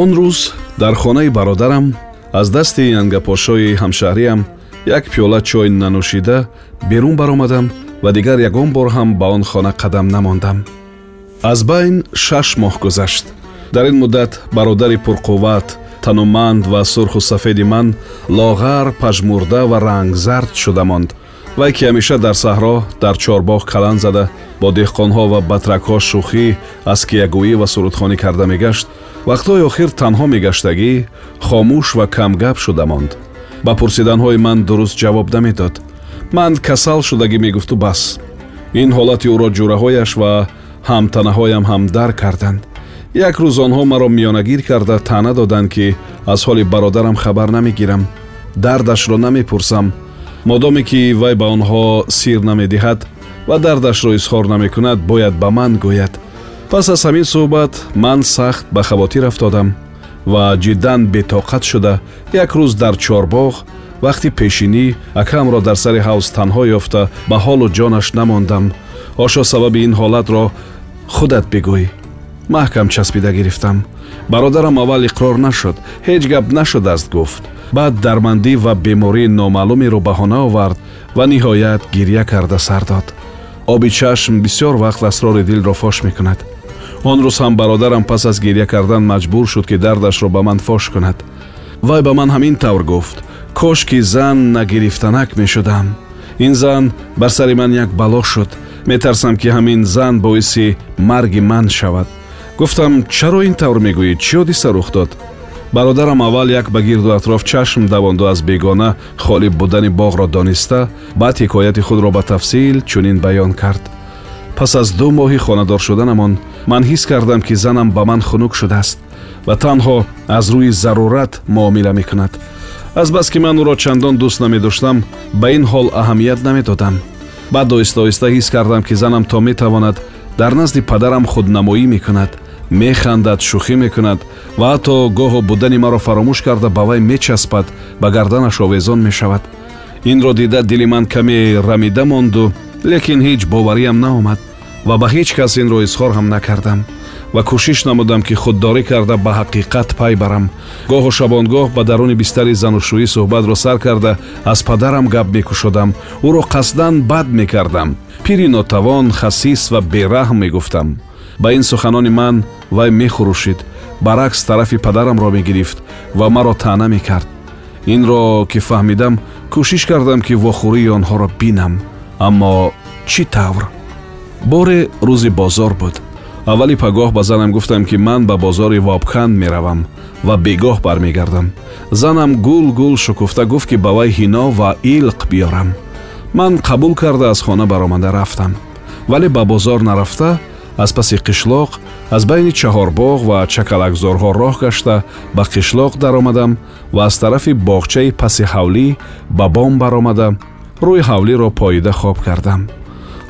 он рӯз дар хонаи бародарам аз дасти янгапошои ҳамшаҳриям як пиёла чой нанӯшида берун баромадам ва дигар ягон бор ҳам ба он хона қадам намондам. Аз байн шаш моҳ гузашт. Дар ин муддат бародари пурқувват тануманд ва сурху сафеди ман лоғар пажмурда ва рангзард шуда монд. Вай ки ҳамеша дар саҳро дар чорбоғ калан зада бо деҳқонҳо ва батракҳо шӯхӣ аскиягӯӣ ва сурудхонӣ карда мегашт вақтҳои охир танҳо мегаштагӣ хомӯш ва камгап шуда монд. Ба пурсиданҳои ман дуруст ҷавоб намедод. Ман касал шудагӣ мегуфту бас. Ин ҳолати ӯро ҷураҳояш ва ҳамтанаҳоям ҳам дарк карданд. Як рӯз онҳо маро миёнагир карда таъна доданд ки аз ҳоли бародарам хабар намегирам. Дардашро намепурсам. Модоме ки вай ба онҳо сир намедиҳад ва дардашро изҳор намекунад бояд ба ман гӯяд пас аз ҳамин суҳбат ман сахт ба хавотир афтодам ва ҷиддан бетоқат шуда як рӯз дар чорбоғ вақти пешинӣ акамро дар сари ҳавз танҳо ёфта ба ҳолу ҷонаш намондам ошо сабаби ин ҳолатро худат бигӯй маҳкам часпида гирифтам бародарам аввал иқрор нашуд ҳеҷ гап нашудааст гуфт баъд дармандӣ ва бемории номаълумеро баҳона овард ва ниҳоят гирья карда сар дод оби чашм бисёр вақт асрори дилро фош мекунад он рӯз ҳам бародарам пас аз гирья кардан маҷбур шуд ки дардашро ба ман фош кунад. Вай ба ман ҳамин тавр гуфт. Кошки зан нагирифтанак мешудам. Ин зан бар сари ман як бало шуд. Метарсам ки ҳамин зан боиси марги ман шавад. Гуфтам чаро ин тавр мегӯӣ чӣ ҳодиса рух дод? Бародарам аввал як ба гирду атроф чашм давонду аз бегона холӣ будани боғро дониста баъд ҳикояти худро ба тафсил чунин баён кард пас аз ду моҳи хонадор шуданамон ман ҳис кардам ки занам ба ман хунук шудааст ва танҳо аз рӯи зарурат муомила мекунад. Азбаски ман ӯро чандон дӯст намедоштам ба ин ҳол аҳамият намедодам баъд оҳиста оҳиста ҳис кардам ки занам то метавонад дар назди падарам худнамоӣ мекунад механдад шӯхӣ мекунад ва ҳатто гоҳо будани маро фаромӯш карда ба вай мечаспад ба гарданаш овезон мешавад. Инро дида дили ман каме рамида монду лекин ҳеҷ бовариам наомад ва ба ҳеҷ кас инро изҳор ҳам накардам ва кӯшиш намудам ки худдорӣ карда ба ҳақиқат пай барам. Гоҳу шабонгоҳ ба даруни бистари занушӯӣ суҳбатро сар карда аз падарам гап мекушодам. Ӯро қасдан бад мекардам. Пири нотавон хасис ва бераҳм мегуфтам. Ба ин суханони ман вай мехурӯшид. Баръакс тарафи падарамро мегирифт ва маро таъна мекард. Инро ки фаҳмидам кӯшиш кардам ки вохӯрии онҳоро бинам аммо чӣ тавр? Боре рӯзи бозор буд. Аввали пагоҳ ба занам гуфтам ки ман ба бозори вобканд меравам ва бегоҳ бармегардам. Занам гул гул шукуфта гуфт ки ба вай ҳино ва илқ биёрам. Ман қабул карда аз хона баромада рафтам. Вале ба бозор нарафта аз паси қишлоқ аз байни чаҳорбоғ ва чакалакзорҳо роҳ гашта ба қишлоқ даромадам ва аз тарафи боғчаи паси ҳавлӣ ба бом баромада рӯи ҳавлиро поида хоб кардам.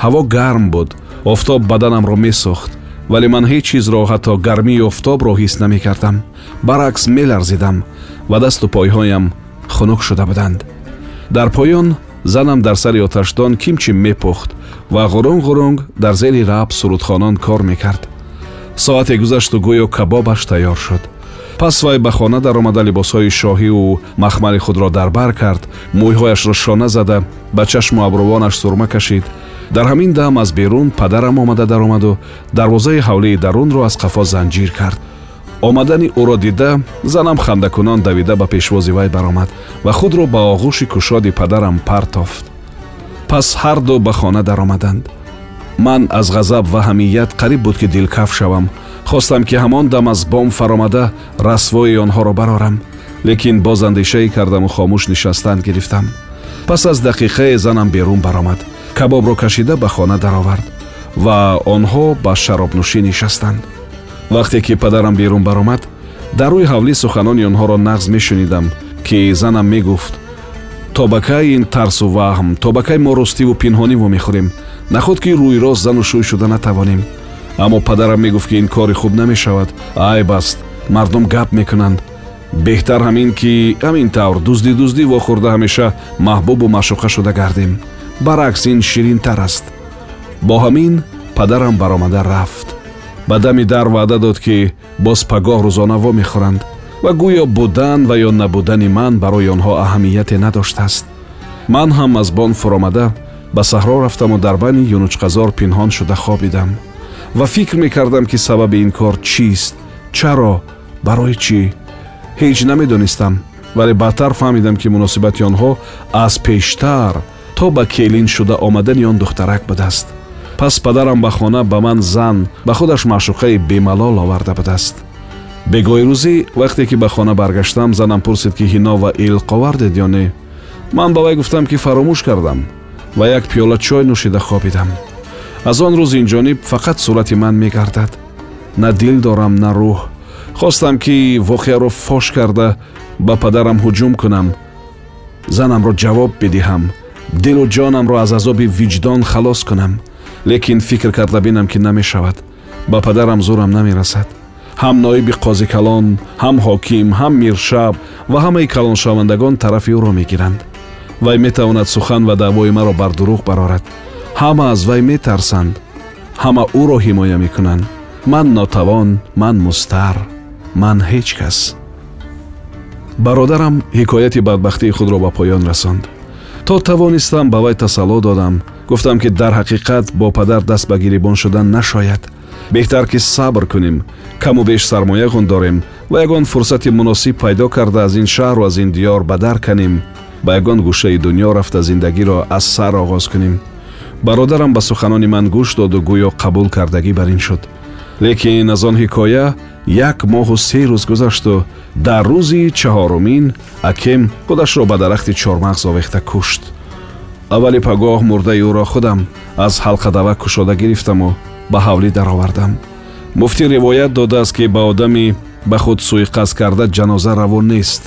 Ҳаво гарм буд. Офтоб баданамро месӯхт вале ман ҳеҷ чизро ҳатто гармии офтобро ҳис намекардам. Баръакс меларзидам ва дасту пойҳоям хунук шуда буданд. Дар поён занам дар сари оташдон кимчи мепухт ва ғурунг ғурунг дар зери раб сурудхонон кор мекард. Соате гузашту гӯё кабобаш тайёр шуд пас вай ба хона даромада либосҳои шоҳиву махмали худро дар бар кард. Мӯйҳояшро шона зада ба чашму абрувонаш сурма кашид. Дар ҳамин дам аз берун падарам омада даромаду. Дарвозаи ҳавлии дарунро аз қафо занҷир кард. Омадани ӯро дида занам хандакунон давида ба пешвози вай баромад ва худро ба оғӯши кушоди падарам партофт пас ҳар ду ба хона даромаданд. Ман аз ғазаб ва ҳамият қариб буд ки дилкаф шавам хостам ки ҳамон дам аз бом фаромада расвои онҳоро барорам лекин боз андешае кардаму хомӯш нишастан гирифтам. Пас аз дақиқае занам берун баромад кабобро кашида ба хона даровард ва онҳо ба шаробнӯшӣ нишастанд. Вақте ки падарам берун баромад дар рӯи ҳавлӣ суханони онҳоро нағз мешунидам ки занам мегуфт то ба кай ин тарсу ваҳм то ба кай мо ростиву пинҳонӣ вомехӯрем наход ки рӯйрост зану шӯй шуда натавонем аммо падарам мегуфт ки ин кори хуб намешавад. Айб аст мардум гап мекунанд. Беҳтар ҳамин ки ҳамин тавр дуздӣ дуздӣ вохӯрда ҳамеша маҳбубу маъшуқа шуда гардем. Баръакс ин ширинтар аст. Бо ҳамин падарам баромада рафт. Ба дами дар ваъда дод ки боз пагоҳ рӯзона вомехӯранд ва гӯё будан ва ё набудани ман барои онҳо аҳамияте надоштааст ман ҳам аз бон фуромада ба саҳро рафтаму дар байни юнучқазор пинҳон шуда хобидам ва фикр мекардам ки сабаби ин кор чист? Чаро? Барои чӣ? Ҳеҷ намедонистам вале баъдтар фаҳмидам ки муносибати онҳо аз пештар то ба келин шуда омадани он духтарак будааст. Пас падарам ба хона ба ман зан ба худаш маъшуқаи бемалол оварда будааст. Бегоҳирӯзӣ вақте ки ба хона баргаштам занам пурсид ки ҳино ва илқ овардед ё не? Ман ба вай гуфтам ки фаромӯш кардам ва як пиёла чой нӯшида хобидам аз он рӯз инҷониб фақат сурати ман мегардад. На дил дорам на рӯҳ. Хостам ки воқеаро фош карда ба падарам ҳуҷум кунам. Занамро ҷавоб бидиҳам. Дилу ҷонамро аз азоби виҷдон халос кунам. Лекин фикр карда бинам ки намешавад. Ба падарам зӯрам намерасад ҳам ноиби қозикалон ҳам ҳоким ҳам миршаб ва ҳамаи калоншавандагон тарафи ӯро мегиранд. Вай метавонад сухан ва даъвои маро бар дурӯғ барорад ҳама аз вай метарсанд ҳама ӯро ҳимоя мекунанд ман нотавон ман мустар ман ҳеҷ кас бародарам ҳикояти бадбахтии худро ба поён расонд то тавонистам ба вай тасалло додам гуфтам ки дар ҳақиқат бо падар даст ба гирибон шудан нашояд беҳтар ки сабр кунем каму беш сармоягон дорем ва ягон фурсати муносиб пайдо карда аз ин шаҳру аз ин диёр ба дар канем ба ягон гӯшаи дуньё рафта зиндагиро аз сар оғоз кунем бародарам ба суханони ман гӯш доду гӯё қабул кардагӣ бар ин шуд. Лекин аз он ҳикоя як моҳу се рӯз гузашту дар рӯзи чаҳорумин акем худашро ба дарахти чормағз овехта кушт. Аввали пагоҳ мурдаи ӯро худам аз ҳалқадава кушода гирифтаму ба ҳавлӣ даровардам. Муфтӣ ривоят додааст ки ба одами ба худ сӯйқасд карда ҷаноза равон нест.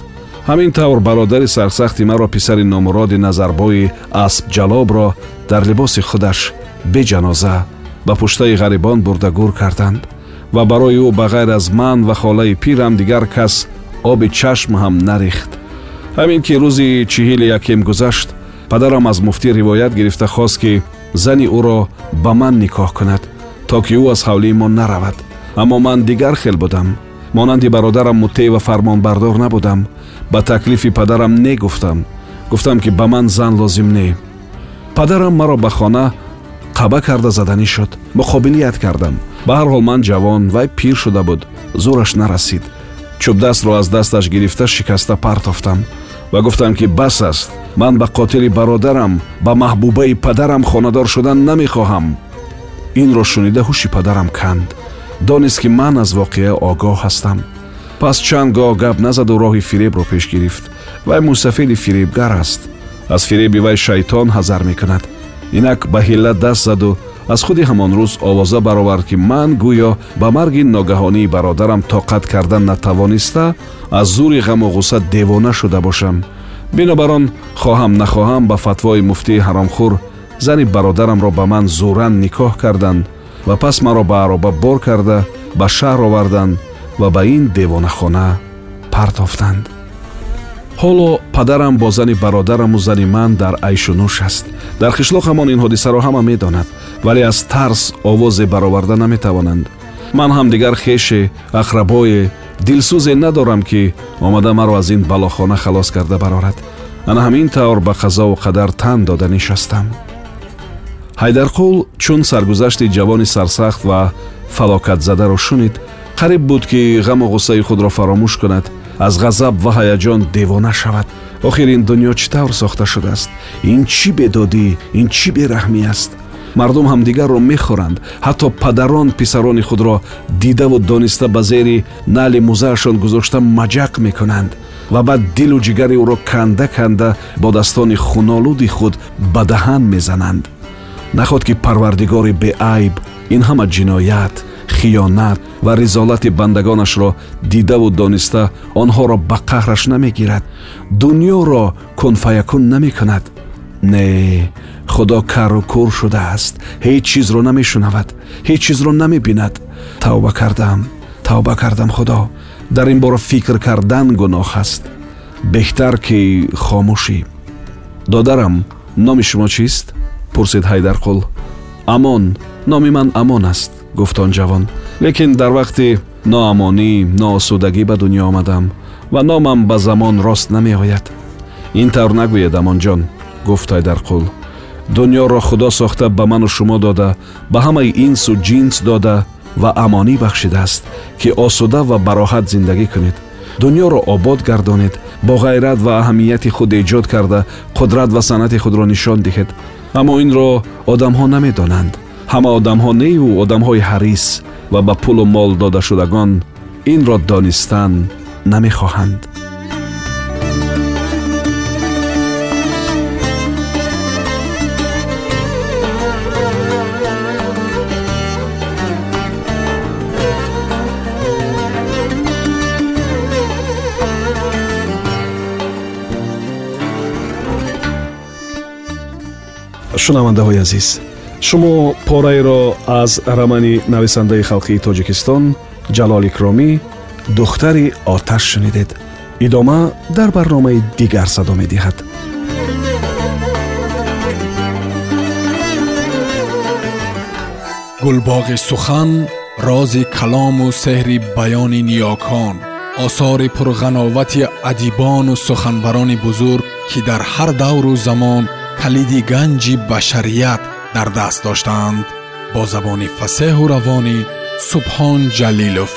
Ҳамин тавр бародари сарсахти маро писари номуроди назарбои аспҷалобро дар либоси худаш беҷаноза ба пуштаи ғарибон бурда гур карданд ва барои ӯ ба ғайр аз ман ва холаи пирам дигар кас оби чашм ҳам нарехт. Ҳамин ки рӯзи чиҳили якем гузашт падарам аз муфтӣ ривоят гирифта хост ки зани ӯро ба ман никоҳ кунад то ки ӯ аз ҳавлии мо наравад. Аммо ман дигар хел будам монанди бародарам муттеъ ва фармонбардор набудам ба таклифи падарам не гуфтам гуфтам ки ба ман зан лозим не падарам маро ба хона қаба карда заданӣ шуд муқобилият кардам ба ҳар ҳол ман ҷавон вай пир шуда буд зӯраш нарасид чӯбдастро аз дасташ гирифта шикаста партофтам ва гуфтам ки бас аст ман ба қотили бародарам ба маҳбубаи падарам хонадор шудан намехоҳам инро шунида ҳуши падарам канд донист ки ман аз воқеа огоҳ ҳастам пас чанд гоҳ гап назаду роҳи фиребро пеш гирифт вай мусафиди фиребгар аст аз фиреби вай шайтон ҳазар мекунад. Инак ба ҳилла даст заду аз худи ҳамон рӯз овоза баровард ки ман гӯё ба марги ногаҳонии бародарам тоқат кардан натавониста аз зӯри ғаму ғусса девона шуда бошам. Бинобар он хоҳам нахоҳам ба фатвои муфтии ҳаромхӯр зани бародарамро ба ман зӯран никоҳ карданд ва пас маро ба ароба бор карда ба шаҳр оварданд ва ба ин девонахона партофтанд ҳоло падарам бо зани бародараму зани ман дар айшу нӯш аст. Дар қишлоқ ҳамон ин ҳодисаро ҳама медонад вале аз тарс овозе бароварда наметавонанд. Ман ҳам дигар хеше ахрабое дилсӯзе надорам ки омада маро аз ин балохона халос карда барорад. Ана ҳамин тавр ба қазову қадар тан дода нишастам ҳайдарқул чун саргузашти ҷавони сарсахт ва фалокатзадаро шунид қариб буд ки ғаму ғуссаи худро фаромӯш кунад аз ғазаб ва ҳаяҷон девона шавад. Охир ин дуньё чӣ тавр сохта шудааст? Ин чӣ бедодӣ? Ин чӣ бераҳмӣ аст? Мардум ҳамдигарро мехӯранд. Ҳатто падарон писарони худро дидаву дониста ба зери нали музаашон гузошта маҷақ мекунанд ва баъд дилу ҷигари ӯро канда канда бо дастони хунолуди худ ба даҳан мезананд. Наход ки парвардигори беайб ин ҳама ҷиноят хиёнат ва ризолати бандагонашро дидаву дониста онҳоро ба қаҳраш намегирад дуньёро кунфаякун намекунад не худо кару кур шудааст ҳеҷ чизро намешунавад ҳеҷ чизро намебинад тавба кардам тавба кардам худо дар ин бора фикр кардан гуноҳ аст беҳтар ки хомӯшӣ додарам номи шумо чист пурсид ҳайдарқул амон номи ман амон аст гуфт он ҷавон лекин дар вақти ноамонӣ ноосудагӣ ба дунё омадам ва номам ба замон рост намеояд. Ин тавр нагӯед амонҷон гуфт ҳайдарқул дуньёро худо сохта ба ману шумо дода ба ҳамаи инсу ҷинс дода ва амонӣ бахшидааст ки осуда ва бароҳат зиндагӣ кунед. Дуньёро обод гардонед бо ғайрат ва аҳамияти худ эҷод карда қудрат ва санъати худро нишон диҳед. Аммо инро одамҳо намедонанд ҳама одамҳо неву одамҳои ҳарис ва ба пулу мол додашудагон инро донистан намехоҳанд. Шунавандаҳои азиз шумо пораеро аз рамани нависандаи халқии тоҷикистон ҷалол икромӣ духтари оташ шунидед идома дар барномаи дигар садо медиҳад гулбоғи сухан рози калому сеҳри баёни ниёкон осори пурғановати адибону суханбарони бузург ки дар ҳар давру замон калиди ганҷи башарият дар даст доштаанд бо забони фасеҳу равонӣ субҳон ҷалилов